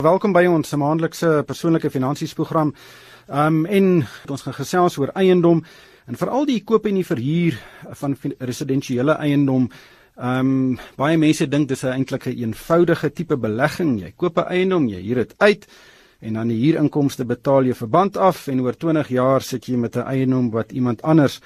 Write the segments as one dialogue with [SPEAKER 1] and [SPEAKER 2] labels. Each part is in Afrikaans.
[SPEAKER 1] Welkom by ons maandelikse persoonlike finansies program. Um en ons gaan gesels oor eiendom en veral die koop en die verhuur van residensiële eiendom. Um baie mense dink dis 'n eintlik 'n eenvoudige tipe belegging. Jy koop 'n eiendom, jy huur dit uit en dan die huurinkomste betaal jy verband af en oor 20 jaar sit jy met 'n eiendom wat iemand anders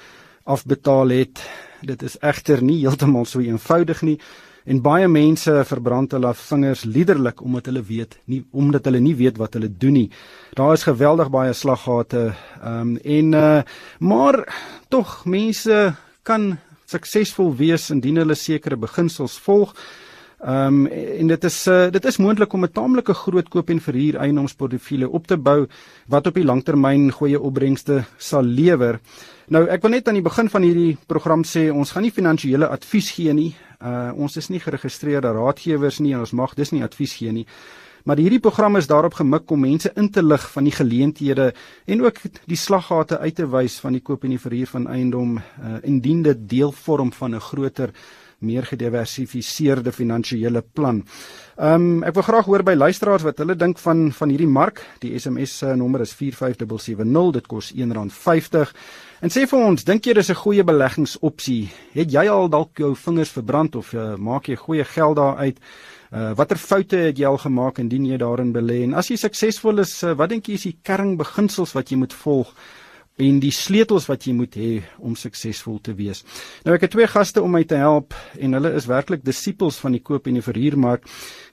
[SPEAKER 1] afbetaal het. Dit is egter nie heeltemal so eenvoudig nie en baie mense verbrand hulle vingers liderlik omdat hulle weet nie omdat hulle nie weet wat hulle doen nie. Daar is geweldig baie slaggate ehm um, en uh, maar tog mense kan suksesvol wees indien hulle sekere beginsels volg. Ehm um, en dit is uh, dit is moontlik om 'n taamlike groot koop en verhuur eiendomsportefeulje op te bou wat op die langtermyn goeie opbrengste sal lewer. Nou ek wil net aan die begin van hierdie program sê ons gaan nie finansiële advies gee nie. Uh ons is nie geregistreerde raadgewers nie en ons mag dus nie advies gee nie. Maar hierdie program is daarop gemik om mense in te lig van die geleenthede en ook die slaggate uit te wys van die koop en die verhuur van eiendom uh indien dit deel vorm van 'n groter meer gediversifiseerde finansiële plan. Ehm um, ek wil graag hoor by luisteraars wat hulle dink van van hierdie mark. Die SMS uh, nommer is 45770. Dit kos R1.50. En sê vir ons, dink jy dis 'n goeie beleggingsopsie? Het jy al dalk jou vingers verbrand of uh, maak jy goeie geld daaruit? Uh, watter foute het jy al gemaak indien jy daarin belê? En as jy suksesvol is, uh, wat dink jy is die kernbeginsels wat jy moet volg? En die sleutels wat jy moet hê om suksesvol te wees. Nou ek het twee gaste om my te help en hulle is werklik disippels van die koop en die verhuurmark.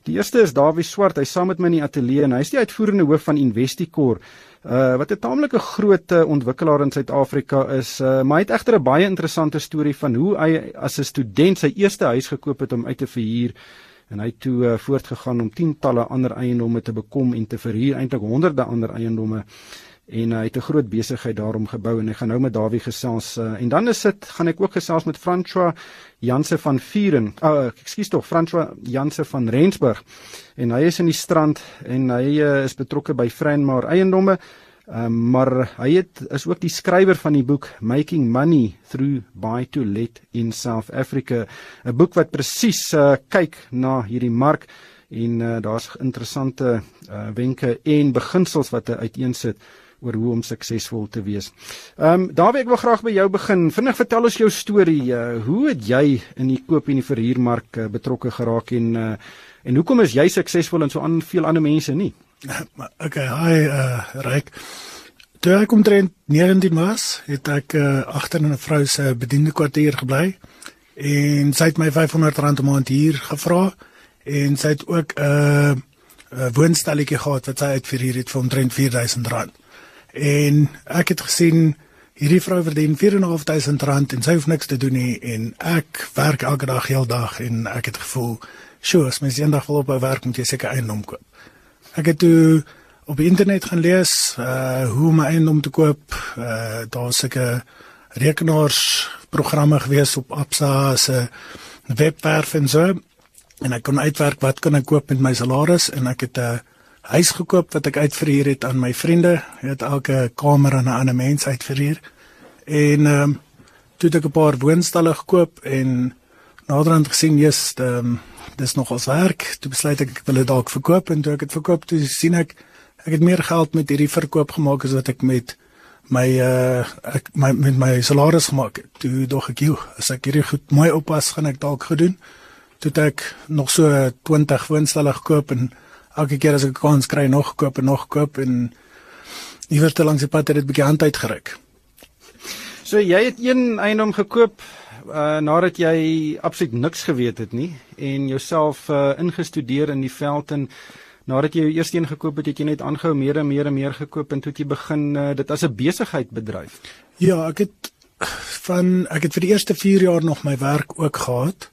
[SPEAKER 1] Die eerste is Dawie Swart, hy saam met my in die ateljee en hy is die uitvoerende hoof van Investicor uh wat 'n taamlike groot uh, ontwikkelaar in Suid-Afrika is, uh, maar hy het egter 'n baie interessante storie van hoe hy as 'n student sy eerste huis gekoop het om uit te verhuur en hy het toe uh, voortgegaan om tientalle ander eiendomme te bekom en te verhuur, eintlik honderde ander eiendomme en hy het 'n groot besigheid daarom gebou en ek gaan nou met Dawie gesels uh, en dan is dit gaan ek ook gesels met François Janse van Vuren. Uh, ekskuus tog François Janse van Rensburg. En hy is in die strand en hy uh, is betrokke by Franmar eiendomme. Um, maar hy het is ook die skrywer van die boek Making Money Through Buy to Let in South Africa, 'n boek wat presies uh, kyk na hierdie mark en uh, daar's interessante uh, wenke en beginsels wat hy uiteensit oor hoe om suksesvol te wees. Ehm um, Dawie, ek wil graag by jou begin. Vinnig vertel ons jou storie. Uh, hoe het jy in die koop en die verhuurmark uh, betrokke geraak en uh, en hoekom is jy suksesvol en so aan veel ander mense nie?
[SPEAKER 2] Okay, hi uh Ryk. Toe ek omtrent 19 was, het ek uh, agter in 'n vrou se bediende kwartier gebly en sy het my R500 'n maand hier gevra en sy het ook 'n uh, 'n woonstelletjie gehad wat sy uitverhuur het vir omtrent R4000. En ek het gesien hierdie vrou verdien 4.500 rand en sy hoef niks te doen nie en ek werk elke dag heel dag en ek het gevoel, "Sjoe, as mens eendag wil op 'n werk moet jy seker eiendom koop." Ek het toe op die internet gaan lees uh hoe om eiendom te koop. Uh daar's seker rekenaars programme gewees op Absa se webwerf en so en ek kon uitwerk wat kan ek koop met my salaris en ek het 'n uh, huis gekoop wat ek uitverhuur het aan my vriende. Ek het elke kamer aan 'n ander mens uitverhuur. En ehm um, toe het ek 'n paar woonstalle gekoop en naderhand gesien jy's ehm um, dis nog ons werk. Toe besluit ek ek wil dit dalk verkoop en toe ek dit verkoop, toe sien ek ek het meer geld met hierdie verkoop gemaak as wat ek met my uh ek my met my salaris gemaak het. Toe dog ek, "Joe, as ek hierdie goed mooi oppas, gaan ek dalk gedoen." Toe het ek nog so 20 woonstalle gekoop en elke keer as ek 'n kans kry nog koop en nog koop en iewers te langs die pad het dit bietjie hand uitgeruk.
[SPEAKER 1] So jy het een eiendom gekoop uh nadat jy absoluut niks geweet het nie en jouself uh ingestudeer in die veld en nadat jy jou eerste een gekoop het, het jy net aangehou meer en meer en meer gekoop en toe het jy begin uh, dit as 'n besigheid bedryf.
[SPEAKER 2] Ja, ek het van ek het vir die eerste 4 jaar nog my werk ook gehad.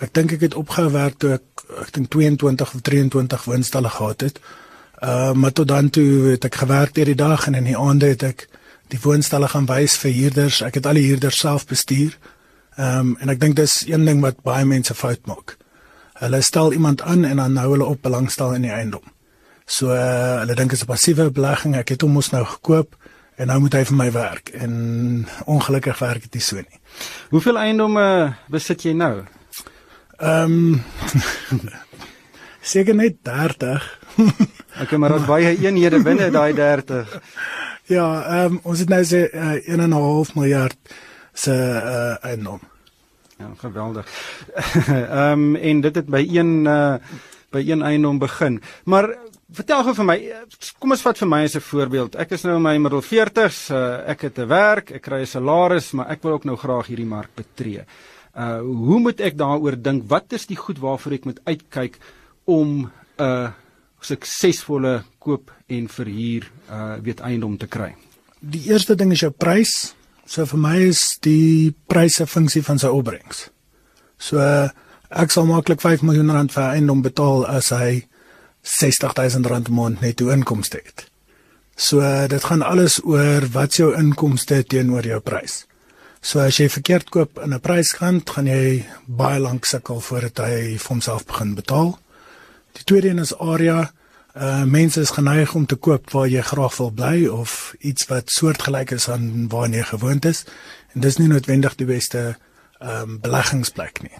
[SPEAKER 2] Ek dink ek het opgehou werk toe ek ek dink 22 of 23 woonstalle gehad het. Uh maar tot dan toe het ek gewerk deur die dag en in die aande het ek die woonstalle gaan wys vir huurders. Ek het al die huurders self bestuur. Ehm um, en ek dink dis een ding wat baie mense fout maak. Hulle stel iemand aan en dan hou hulle op belangstel in die eiendom. So uh, hulle dink dit is 'n passiewe belegging. Ek het hom mos nou gekoop en nou moet hy vir my werk en ongelukkig werk dit nie so nie.
[SPEAKER 1] Hoeveel eiendomme besit jy nou?
[SPEAKER 2] Ehm um, Seker net 30.
[SPEAKER 1] Ek maar as baie eenhede binne daai 30.
[SPEAKER 2] Ja, ehm um, ons het nou se uh, 1.5 miljard se uh, eiendom.
[SPEAKER 1] Ja, geweldig. Ehm um, en dit het by een uh, by een eiendom begin. Maar vertel gou vir my, kom ons vat vir my as 'n voorbeeld. Ek is nou in my middel 40s, uh, ek het 'n werk, ek kry 'n salaris, maar ek wil ook nou graag hierdie mark betree. Uh hoe moet ek daaroor dink? Wat is die goed waarvoor ek moet uitkyk om 'n uh, suksesvolle koop en verhuur uh weet eiendom te kry?
[SPEAKER 2] Die eerste ding is jou prys. So vir my is die pryse funksie van sy opbrengs. So ek sal maklik 5 miljoen rand vir eiendom betaal as hy 60000 rand maand netto inkomste het. So dit gaan alles oor wat jou inkomste teenoor jou prys. So as jy verkeerd koop in 'n pryskant, gaan jy baie lank sukkel voordat hy vir homself begin betaal. Die tweede een is area. Uh mense is geneig om te koop waar jy graag wil bly of iets wat soortgelyk is aan waar jy gewoond is. En dis nie noodwendig die beste ehm um, beleggingsplek nie.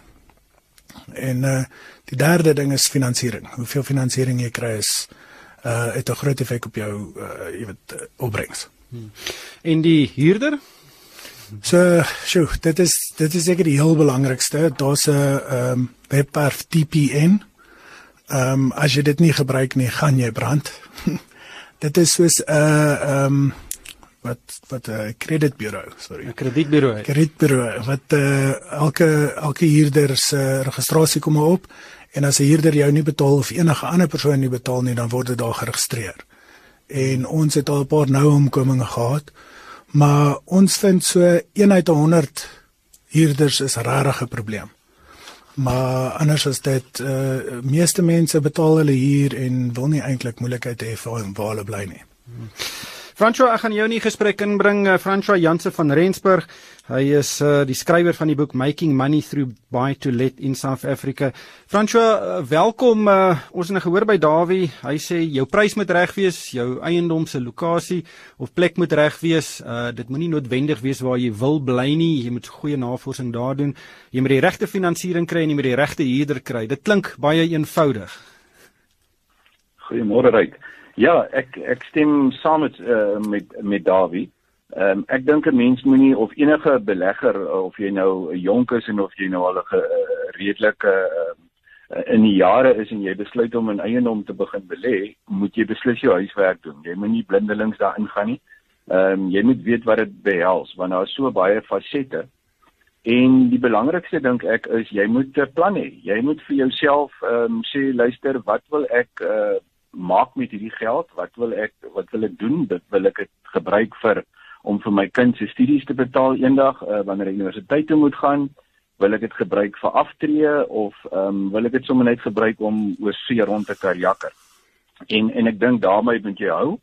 [SPEAKER 2] En uh die derde ding is finansiering. Hoeveel finansiering jy kry is uh het 'n groot effek op jou uh jy weet opbrengs. Hmm.
[SPEAKER 1] En die huurder
[SPEAKER 2] So, sjoe, dit is dit is seker die heel belangrikste. Daar's 'n ehm um, webwerf TPN. Ehm um, as jy dit nie gebruik nie, gaan jy brand. dit is soos 'n uh, ehm um, wat wat 'n uh, kredietbureau, sorry.
[SPEAKER 1] 'n Kredietbureau.
[SPEAKER 2] Kredietbureau wat uh, elke elke huurder se registrasie kom op en as 'n huurder jou nie betaal of enige ander persoon nie betaal nie, dan word dit daar geregistreer. En ons het al 'n paar nou omkominge gehad. Maar ons vind so 1 uit 100 huurders is regtig 'n probleem. Maar anders as dit uh meeste mense betaal hulle huur en wil nie eintlik moeilikheid hê vir waar hulle bly nie. Hmm.
[SPEAKER 1] François, ek gaan jou in die gesprek inbring, uh, François Jansen van Rensburg. Hy is uh, die skrywer van die boek Making Money Through Buy to Let in South Africa. François, uh, welkom. Uh, ons het nou gehoor by Dawie. Hy sê jou prys moet reg wees, jou eiendom se lokasie of plek moet reg wees. Uh, dit moenie noodwendig wees waar jy wil bly nie. Jy moet goeie navorsing daar doen. Jy moet die regte finansiering kry en jy moet die regte huurder kry. Dit klink baie eenvoudig.
[SPEAKER 3] Goeiemôre, Ryk. Ja, ek ek stem saam met uh, met met Dawie. Ehm um, ek dink 'n mens moenie of enige belegger of jy nou 'n jonk is en of jy nou al 'n uh, redelike uh, in die jare is en jy besluit om in eiendom te begin belê, moet jy beslis jou huiswerk doen. Jy moenie blindelings daarin gaan nie. Ehm um, jy moet weet wat dit behels want daar is so baie fasette. En die belangrikste dink ek is jy moet 'n plan hê. Jy moet vir jouself ehm um, sê luister, wat wil ek uh, maak met hierdie geld? Wat wil ek wat wil ek doen? Dit wil ek dit gebruik vir om vir my kind se studies te betaal eendag uh, wanneer hy universiteit toe moet gaan? Wil ek dit gebruik vir aftree of ehm um, wil ek dit sommer net gebruik om oor see rond te karjakker? En en ek dink daarmee moet jy hou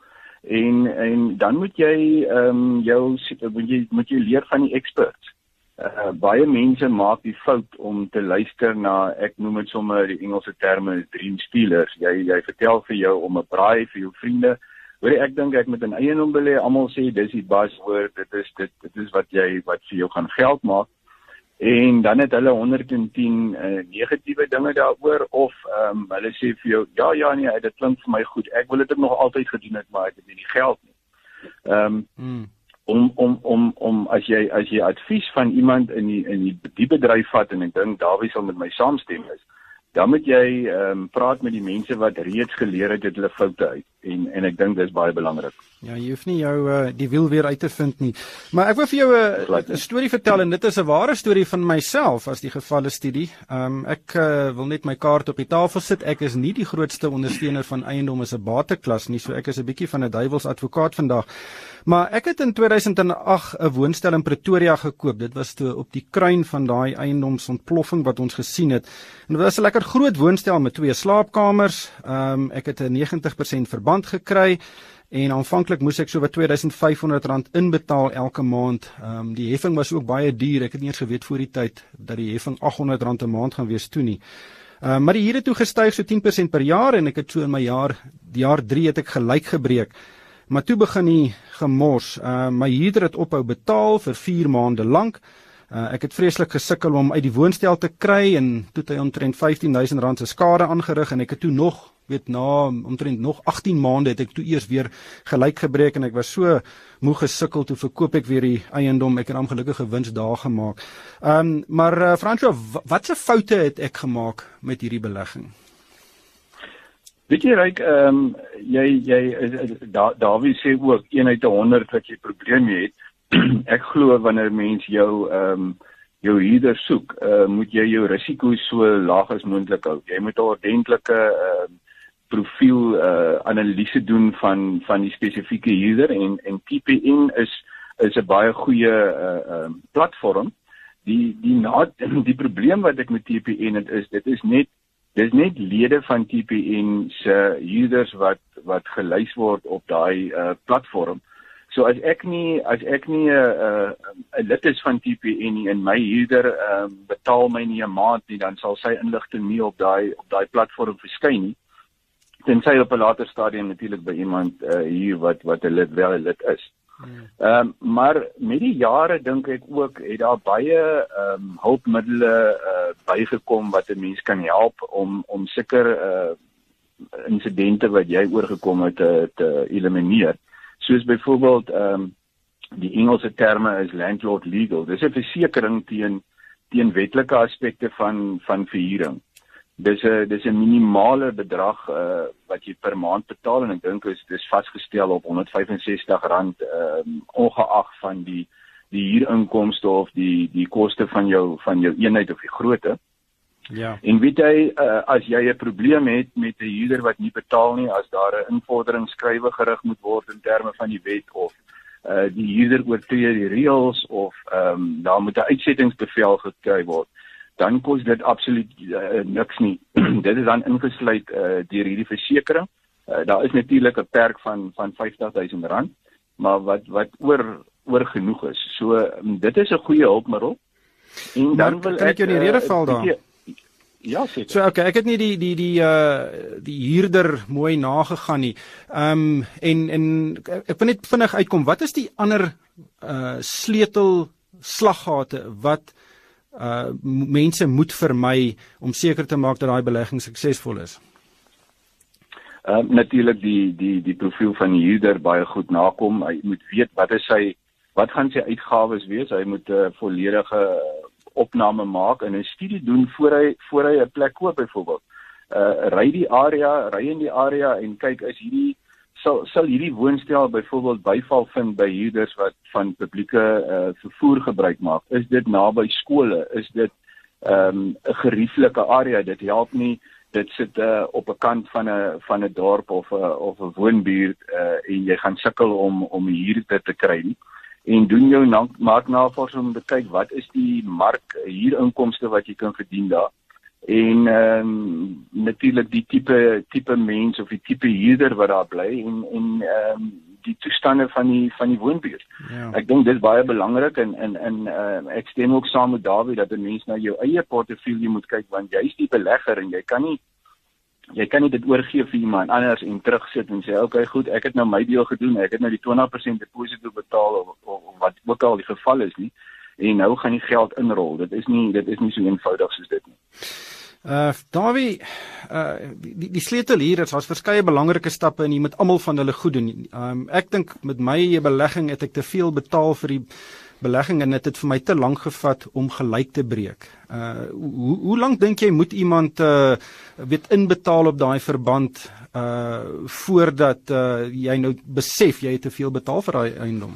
[SPEAKER 3] en en dan moet jy ehm um, jou moet jy moet jy leer van die experts. Uh, baie mense maak die fout om te luister na ek noem dit sommer die Engelse terme dream stealers. Jy jy vertel vir jou om 'n braai vir jou vriende. Hoor ek dink ek met 'n eiendom belê, almal sê dis die buzzword, dit is dit dit is wat jy wat vir jou gaan geld maak. En dan het hulle 110 uh, negatiewe dinge daaroor of ehm um, hulle sê vir jou ja ja nee, dit klink vir my goed. Ek wil dit nog altyd gedoen het, maar ek het nie die geld nie. Ehm um, hmm om om om om as jy as jy advies van iemand in die in die, die bedryf vat en ek dink Dawie sal met my saamstem is dan moet jy ehm um, praat met die mense wat reeds geleer het dit hulle foute uit en en ek dink dis baie belangrik.
[SPEAKER 1] Ja, jy hoef nie jou uh, die wiel weer uit te vind nie. Maar ek wil vir jou eh, 'n storie vertel en dit is 'n ware storie van myself as die gevalle studie. Ehm um, ek uh, wil net my kaart op die tafel sit. Ek is nie die grootste ondersteuner van eiendom as 'n bateklas nie, so ek is 'n bietjie van 'n duiwels advokaat vandag. Maar ek het in 2008 'n woonstel in Pretoria gekoop. Dit was toe op die kruin van daai eiendomsontploffing wat ons gesien het. En dit was 'n lekker groot woonstel met twee slaapkamers. Ehm um, ek het 'n 90% verband gekry en aanvanklik moes ek so wat R2500 inbetaal elke maand. Ehm um, die heffing was ook baie duur. Ek het nie eens geweet voor die tyd dat die heffing R800 'n maand gaan wees toe nie. Ehm uh, maar die huur het toe gestyg so 10% per jaar en ek het so in my jaar die jaar 3 het ek gelyk gebreek. Maar toe begin die gemors. Ehm uh, my huurder het ophou betaal vir 4 maande lank. Uh, ek het vreeslik gesukkel om uit die woonstel te kry en toe het hy omtrent R15000 se skade aangerig en ek het toe nog weet na omtrent nog 18 maande het ek toe eers weer gelyk gebreek en ek was so moeg gesukkel toe verkoop ek weer die eiendom ek het hom gelukkig gewins daar gemaak. Ehm um, maar uh, Fransjo watse foute het ek gemaak met hierdie belegging?
[SPEAKER 3] Weet jy ryk ehm um, jy jy da, Dawie sê ook 1 uit 100 wat jy probleme het. ek glo wanneer mens jou ehm um, jou huurder soek, uh, moet jy jou risiko so laag as moontlik hou. Jy moet 'n ordentlike ehm uh, profiel uh, analise doen van van die spesifieke huurder en en TPN is is 'n baie goeie uh, uh, platform. Die die na die probleem wat ek met TPN het is dit is net dis net lede van TPN se huurders wat wat gelys word op daai uh, platform. So as ek nie as ek nie 'n uh, 'n lid is van TPN nie en my huurder uh, betaal my nie 'n maand nie, dan sal sy inligting nie op daai op daai platform verskyn nie tensy op 'n later stadium natuurlik by iemand uh, hier wat wat 'n lid wel 'n lid is. Hmm. Ehm um, maar met die jare dink ek ook het daar baie ehm um, hulpmiddels uh, bygekom wat 'n mens kan help om om seker uh, insidente wat jy oorgekom het te te elimineer. Soos byvoorbeeld ehm um, die Engelse terme is landlord legal. Dis 'n versekering teen teen wetlike aspekte van van verhuuring dis 'n dis 'n minimale bedrag uh, wat jy per maand betaal en ek dink is dis vasgestel op R165 ehm um, ongeag van die die huurinkomste of die die koste van jou van jou eenheid of die grootte. Ja. En weet jy uh, as jy 'n probleem het met 'n huurder wat nie betaal nie, as daar 'n invorderingsskrywe gerig moet word in terme van die wet of uh die huurder oortree die reëls of ehm um, daar moet 'n uitsettingsbevel gekry word dan kos dit absoluut uh, niks nie. dit is dan ingesluit uh, deur hierdie versekerings. Uh, daar is natuurlik 'n perk van van R50000, maar wat wat oor oor genoeg is. So um, dit is 'n goeie hulpmiddel.
[SPEAKER 1] En dan wil ek jou die rede val daar.
[SPEAKER 3] Uh, Ja, seker.
[SPEAKER 1] So okay, ek het nie die die die uh die huurder mooi nagegaan nie. Ehm um, en en ek wil net vinnig uitkom. Wat is die ander uh sleutel slaggate wat uh mense moet vermy om seker te maak dat daai belegging suksesvol is?
[SPEAKER 3] Ehm uh, natuurlik die die die profiel van die huurder baie goed nakom. Hy moet weet wat is sy wat gaan sy uitgawes wees? Hy moet 'n uh, volledige opname maak en 'n studie doen voor hy voor hy 'n plek koop byvoorbeeld. Uh ry die area, ry in die area en kyk is hierdie sal sal hierdie woonstel byvoorbeeld byval vind by huurders wat van publieke uh, vervoer gebruik maak? Is dit naby skole? Is dit ehm, 'n um, gerieflike area? Dit help nie. Dit sit uh, op 'n kant van 'n van 'n dorp of 'n of 'n woonbuurt uh, en jy gaan sukkel om om hier dit te kry nie. En doen jou maak navorsing om te kyk wat is die mark huurinkomste wat jy kan verdien daar en ehm um, natuurlik die tipe tipe mens of die tipe huurder wat daar bly en en ehm um, die toestande van die van die woonbuurt. Ja. Ek dink dis baie belangrik en en en uh, ek stem ook saam met Dawie dat 'n mens na jou eie portefeulje moet kyk want jy's die belegger en jy kan nie jy kan nie dit oorgee vir iemand anders en terugsit en sê okay goed ek het nou my deel gedoen ek het nou die 20% deposito betaal of, of, of wat ook al die geval is nie en nou gaan die geld inrol dit is nie dit is nie so eenvoudig soos dit nie
[SPEAKER 1] Uh Dawie, uh die die sleutel hier is daar's verskeie belangrike stappe en jy moet almal van hulle goed doen. Um ek dink met my belegging het ek te veel betaal vir die belegging en dit het vir my te lank gevat om gelyk te breek. Uh hoe hoe lank dink jy moet iemand uh weet inbetaal op daai verband uh voordat uh jy nou besef jy het te veel betaal vir daai eiendom?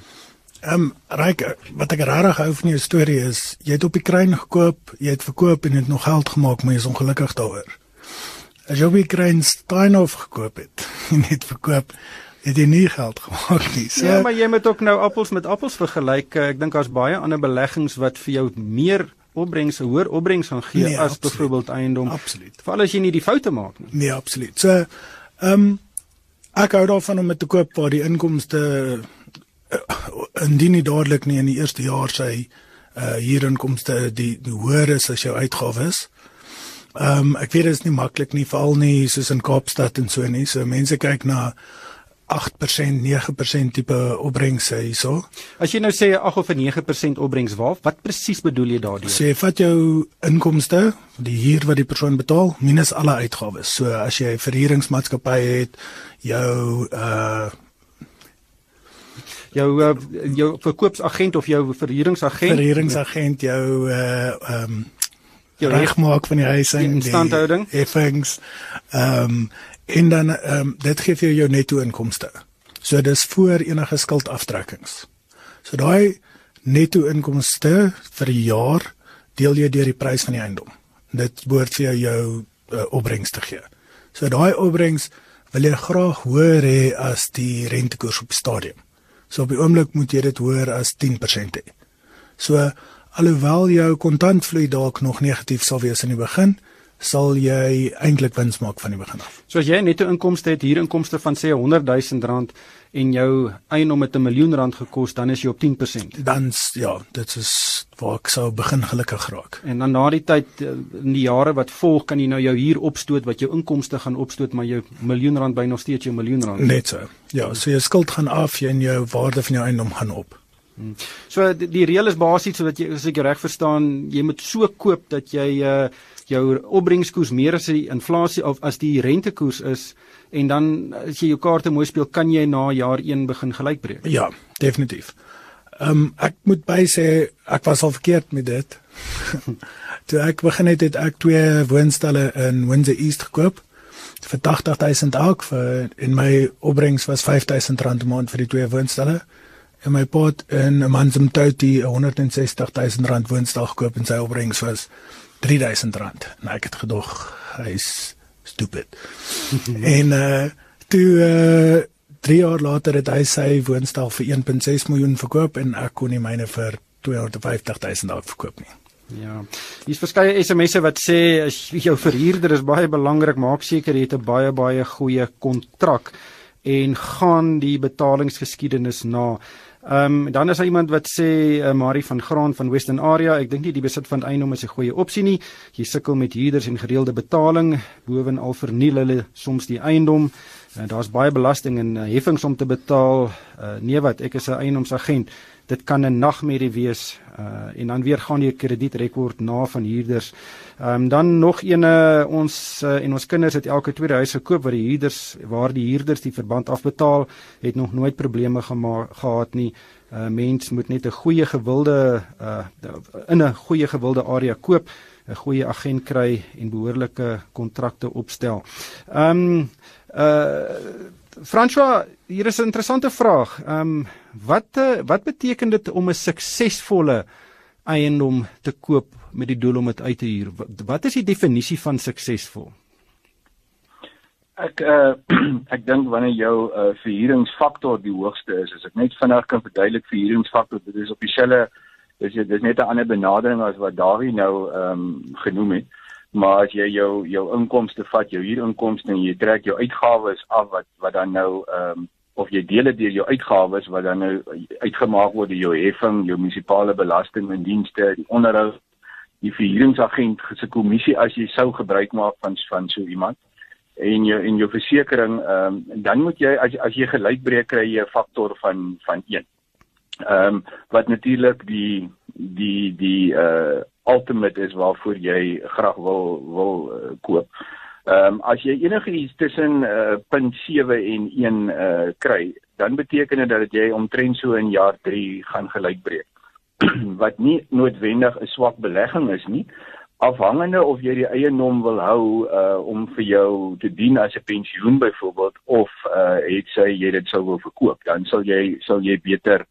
[SPEAKER 2] Ehm um, Ryk, wat ek regtig hou van jou storie is, jy het op die kruin gekoop, jy het verkoop en het nog geld gemaak, maar jy is ongelukkig daaroor. As jy op die kruin Steinhof gekoop het en het verkoop, het jy nie geld gemaak nie.
[SPEAKER 1] So, ja, maar jy moet ook nou appels met appels vergelyk. Ek dink daar's baie ander beleggings wat vir jou meer opbrengs, hoër opbrengs gaan gee nee, as byvoorbeeld eiendom.
[SPEAKER 2] Absoluut.
[SPEAKER 1] Veral as jy nie die foute maak nie.
[SPEAKER 2] Nee, absoluut. So, ehm um, ek hou daarvan om met te koop waar die inkomste indien nie dadelik nie in die eerste jaar sy uh hierinkomste die, die hoër is as jou uitgawes. Ehm um, ek weet dit is nie maklik nie veral nie soos in Kaapstad en so nie. So mense kyk na 8%, 9% tipe opbrengse hierso.
[SPEAKER 1] As jy nou sê 'n 8 of 'n 9% opbrengs, waar wat presies bedoel jy daardeur?
[SPEAKER 2] Sê vat jou inkomste, die huur wat die persoon betaal minus alle uitgawes. So as jy 'n verhuuringsmaatskappy het, jou uh
[SPEAKER 1] jou uh, jou verkoopsagent of jou verhuuringsagent
[SPEAKER 2] verhuuringsagent jou uh um jou regmaak van die huis en
[SPEAKER 1] die instandhouding
[SPEAKER 2] effings ehm um, en dan ehm um, dit gee vir jou netto inkomste. So dis voor enige skuldaftrekkings. So daai netto inkomste vir 'n jaar deel jy deur die prys van die eiendom. Dit behoort vir jou jou uh, opbrengs te gee. So daai opbrengs wil jy graag hoër hê as die rentekoers op die stadium. So op die oomblik moet jy dit hoër as 10% hê. So alhoewel jou kontantvloei dalk nog negatief sal wees in die begin, sal jy eintlik wins maak van die begin af.
[SPEAKER 1] So as jy netto inkomste het, hier inkomste van sê 100 000 rand en jou eiendom het 'n miljoen rand gekos, dan is jy op 10%.
[SPEAKER 2] Dan ja, dit is waar ek sou begin gelukkig raak.
[SPEAKER 1] En dan na die tyd eh, in die jare wat volg, kan jy nou jou huur opstoot wat jou inkomste gaan opstoot, maar jou miljoen rand by nog steeds jou miljoen rand.
[SPEAKER 2] Net so. Ja, so jou skuld gaan af en jou waarde van jou eiendom gaan op.
[SPEAKER 1] Hmm. So die, die reël is basies sodat jy as ek reg verstaan, jy moet so koop dat jy uh jou opbrengskoers meer as die inflasie of as die rentekoers is en dan as jy jou kaarte mooi speel kan jy na jaar 1 begin gelykbreek.
[SPEAKER 2] Ja, definitief. Ehm um, ek moet by sê ek was al verkeerd met dit. Toe ek begin het het ek twee woonstelle in Windsor East gekoop vir 80000 elk vir in my opbrengs was 5000 rand 'n maand vir die twee woonstelle. En my pa het in 'n maand se tyd 160000 rand woonstel gekoop en sy opbrengs was 3000 rand. Nou ek het gedog hy's stupid. en uh toe uh 3 jaar later het hy sy woonstel vir 1.6 miljoen verkoop en ek kon nie myne vir 250000 dalk verkoop nie.
[SPEAKER 1] Ja. Hier's verskeie SMS'e wat sê as jou verhuurder is baie belangrik, maak seker jy het 'n baie baie goeie kontrak en gaan die betalingsgeskiedenis na. Ehm um, dan is daar iemand wat sê uh, Marie van Graan van Western Area, ek dink nie die besit van eiendom is 'n goeie opsie nie. Jy sukkel met huurders en gereelde betaling, bovenal verniel hulle soms die eiendom. Uh, Daar's baie belasting en uh, heffings om te betaal. Uh, nee wat, ek is 'n eiendomsagent. Dit kan 'n nagmerrie wees uh, en dan weer gaan jy kredietrekord na van huurders. Ehm um, dan nog eene ons uh, en ons kinders het elke tweede huis gekoop waar die huurders waar die huurders die verband afbetaal, het nog nooit probleme gehad nie. Uh mens moet net 'n goeie gewilde uh in 'n goeie gewilde area koop, 'n goeie agent kry en behoorlike kontrakte opstel. Ehm um, uh François, hier is 'n interessante vraag. Ehm um, wat wat beteken dit om 'n suksesvolle eiendom te koop met die doel om dit uit te huur. Wat, wat is die definisie van suksesvol?
[SPEAKER 3] Ek uh, ek dink wanneer jou uh, verhuuringsfaktor die hoogste is, as ek net vinnig kan verduidelik verhuuringsfaktor, dit is op dieselfde dis dis net 'n ander benadering as wat Dawie nou ehm um, genoem het. Maar as jy jou jou inkomste vat, jou huurinkomste en jy trek jou uitgawes af wat wat dan nou ehm um, of jy deel dit deur jou uitgawes wat dan nou uitgemaak word deur jou heffing, jou munisipale belasting en dienste, die onderhoud, die verhuuringsagent se kommissie as jy sou gebruik maak van van so iemand en jou en jou versekerings ehm um, dan moet jy as as jy gelykbreek kry jy 'n faktor van van 1. Ehm um, wat natuurlik die die die uh ultimate is waarvoor jy graag wil wil uh, koop. Ehm um, as jy enige iets tussen uh, punt 7 en 1 uh, kry, dan beteken dit dat jy omtrent so in jaar 3 gaan gelykbreek. wat nie noodwendig 'n swak belegging is nie, afhangende of jy die eiendom wil hou uh om vir jou te dien as 'n pensioen byvoorbeeld of uh het sy jy dit sou wil verkoop, dan sal jy sal jy beter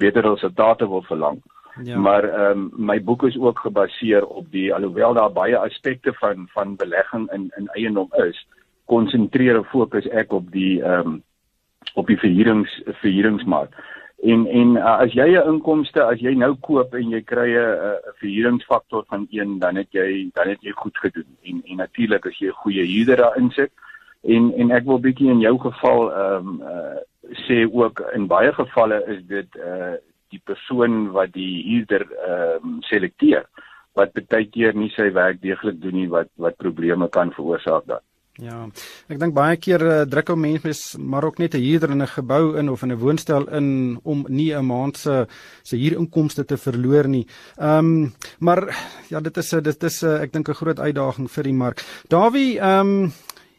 [SPEAKER 3] beter resultate wil verlang. Ja. Maar ehm um, my boek is ook gebaseer op die alhoewel daar baie aspekte van van belegging in in eiendom is, konsentreer en fokus ek op die ehm um, op die verhuurings verhuuringsmark. En en uh, as jy 'n inkomste, as jy nou koop en jy kry 'n verhuuringsfaktor van 1, dan het jy dan het jy goed gedoen. En en natuurlik as jy 'n goeie huurder daarin sit en en ek wil bietjie in jou geval ehm um, uh, sê ook in baie gevalle is dit uh die persoon wat die huurder ehm um, selekteer wat baie keer nie sy werk deeglik doen nie wat wat probleme kan veroorsaak dan.
[SPEAKER 1] Ja. Ek dink baie keer uh, druk ou mense maar ook net 'n huurder in 'n gebou in of in 'n woonstel in om nie 'n maand se se huurinkomste te verloor nie. Ehm um, maar ja, dit is 'n dit is 'n ek dink 'n groot uitdaging vir die mark. Dawie, ehm um,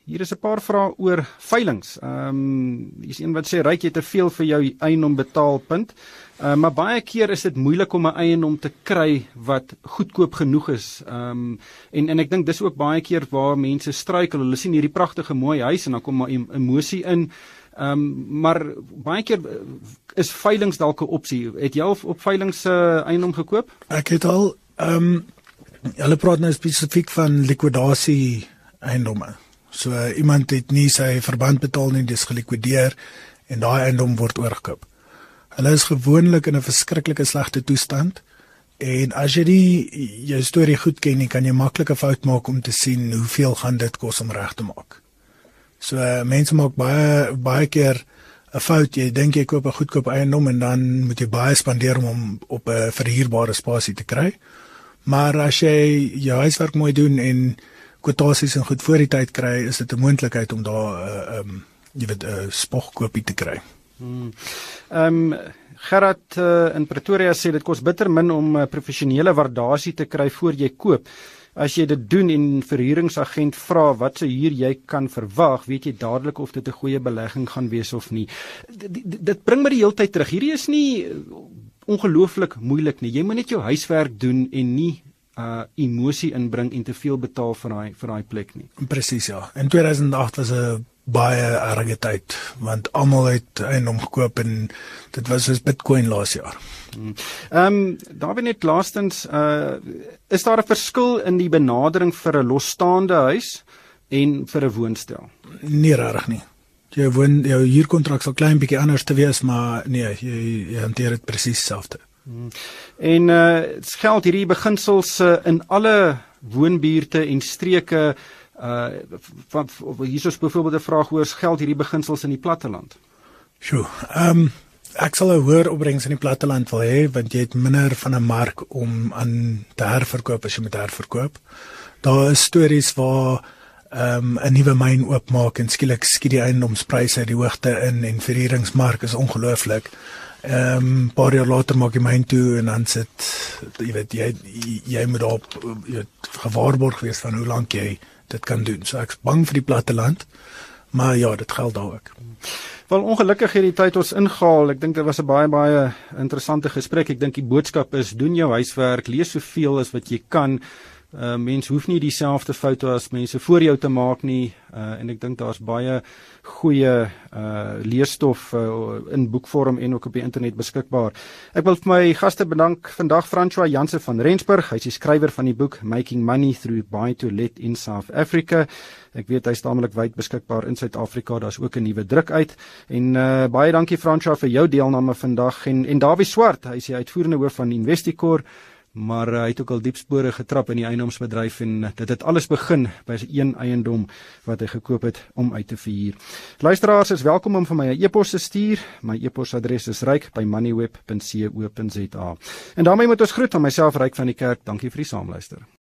[SPEAKER 1] Hier is 'n paar vrae oor veilinge. Ehm um, hier's een wat sê ryk jy te veel vir jou eiendom betaal punt. Uh, maar baie keer is dit moeilik om 'n eiendom te kry wat goedkoop genoeg is. Ehm um, en en ek dink dis ook baie keer waar mense struikel. Hulle sien hierdie pragtige mooi huis en dan kom maar emosie in. Ehm um, maar baie keer eh, is veilinge dalk 'n opsie. Het jy al op veilinge uh, eiendom gekoop?
[SPEAKER 2] Ek het al ehm um, hulle praat nou spesifiek van likwidasie eiendomme. So uh, iemand het nie sy verband betaal nie, dis gelikwideer en daai eiendom word oorgekoop. Hulle is gewoonlik in 'n verskriklike slegte toestand. En as jy die jou storie goed ken, jy kan jy maklike fout maak om te sien hoeveel gaan dit kos om reg te maak. So uh, mense maak baie baie keer 'n fout. Jy dink jy koop 'n goedkoop eiendom en dan moet jy baie spandeer om hom op 'n verhuurbare spasie te kry. Maar as jy jou huiswerk mooi doen en kwotasies en goed voor die tyd kry, is dit 'n moontlikheid om daar 'n uh, um, jy weet 'n uh, spogkoopie te kry.
[SPEAKER 1] Hmm. Ehm um, Gerard uh, in Pretoria sê dit kos bitter min om 'n uh, professionele waardasie te kry voor jy koop. As jy dit doen en verhuuringsagent vra wat se huur jy kan verwag, weet jy dadelik of dit 'n goeie belegging gaan wees of nie. D dit bring my die hele tyd terug. Hierdie is nie ongelooflik moeilik nie. Jy moet net jou huiswerk doen en nie uh emosie inbring en te veel betaal vir daai vir daai plek nie.
[SPEAKER 2] Presies ja. In 2008 was 'n baie erge tyd want almal het eiendom gekoop en dit was soos Bitcoin laas jaar.
[SPEAKER 1] Hmm. Ehm um, daar bin net laastens uh is daar 'n verskil in die benadering vir 'n losstaande huis en vir 'n woonstel?
[SPEAKER 2] Nee regtig nie. Jy woon jou huurkontrak sal klein bietjie anders te wees maar nee, jy, jy hanteer dit presies dieselfde. Hmm.
[SPEAKER 1] En uh geld hierdie beginsels uh, in alle woonbuurte en streke uh van hier is byvoorbeeld 'n vraag oor geld hierdie beginsels in die platteland.
[SPEAKER 2] Sjoe. Ehm um, ek sal 'n hoër opbrengs in die platteland wil hê want jy het minder van 'n mark om aan te herverkoop as jy met herverkoop. Daar is stories waar ehm um, 'n nuwe myn oopmaak en skielik skiet die eiendomspryse uit die hoogte in en verhuuringsmark is ongelooflik. Ehm um, paar jaar later maak jy myn toe en dan sit jy weet jy jy moet op jy weet gewaarborg wees van hoe lank jy dit kan doen. So ek's bang vir die platte land. Maar ja, dit geld daar ook.
[SPEAKER 1] Wel ongelukkig het die tyd ons ingehaal. Ek dink dit was 'n baie baie interessante gesprek. Ek dink die boodskap is doen jou huiswerk, lees soveel as wat jy kan. Uh mense hoef nie dieselfde foute as mense voor jou te maak nie. Uh en ek dink daar's baie goeie uh leesstof uh, in boekvorm en ook op die internet beskikbaar. Ek wil vir my gaste bedank vandag François Jansen van Rensburg. Hy's die skrywer van die boek Making Money Through Buy to Let in South Africa. Ek weet hy's tamelik wyd beskikbaar in Suid-Afrika. Daar's ook 'n nuwe druk uit. En uh baie dankie François vir jou deelname vandag en en Dawie Swart, hy's die uitvoerende hoof van Investicor maar uh, hy het ook al diep spore getrap in die eiendomsbedryf en dit het alles begin by sy een eiendom wat hy gekoop het om uit te verhuur. Luisteraars is welkom om vir my 'n e-pos te stuur. My e-posadres is ryk@moneyweb.co.za. En daarmee moet ons groet aan myself ryk van die kerk. Dankie vir die saamluister.